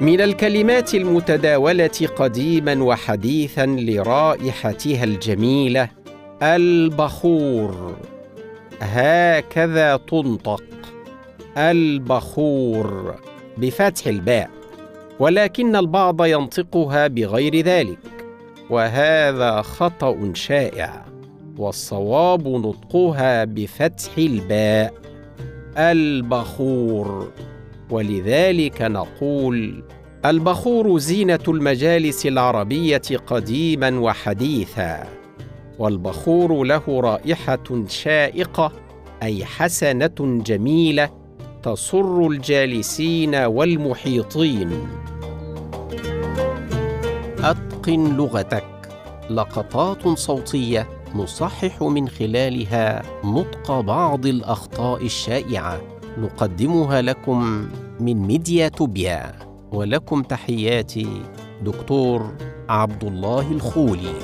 من الكلمات المتداولة قديما وحديثا لرائحتها الجميلة البخور. هكذا تنطق البخور بفتح الباء. ولكن البعض ينطقها بغير ذلك. وهذا خطأ شائع. والصواب نطقها بفتح الباء البخور. ولذلك نقول البخور زينة المجالس العربية قديما وحديثا. والبخور له رائحة شائقة أي حسنة جميلة تسر الجالسين والمحيطين. أتقن لغتك. لقطات صوتية نصحح من خلالها نطق بعض الأخطاء الشائعة. نقدمها لكم من ميديا توبيا ولكم تحياتي دكتور عبد الله الخولي.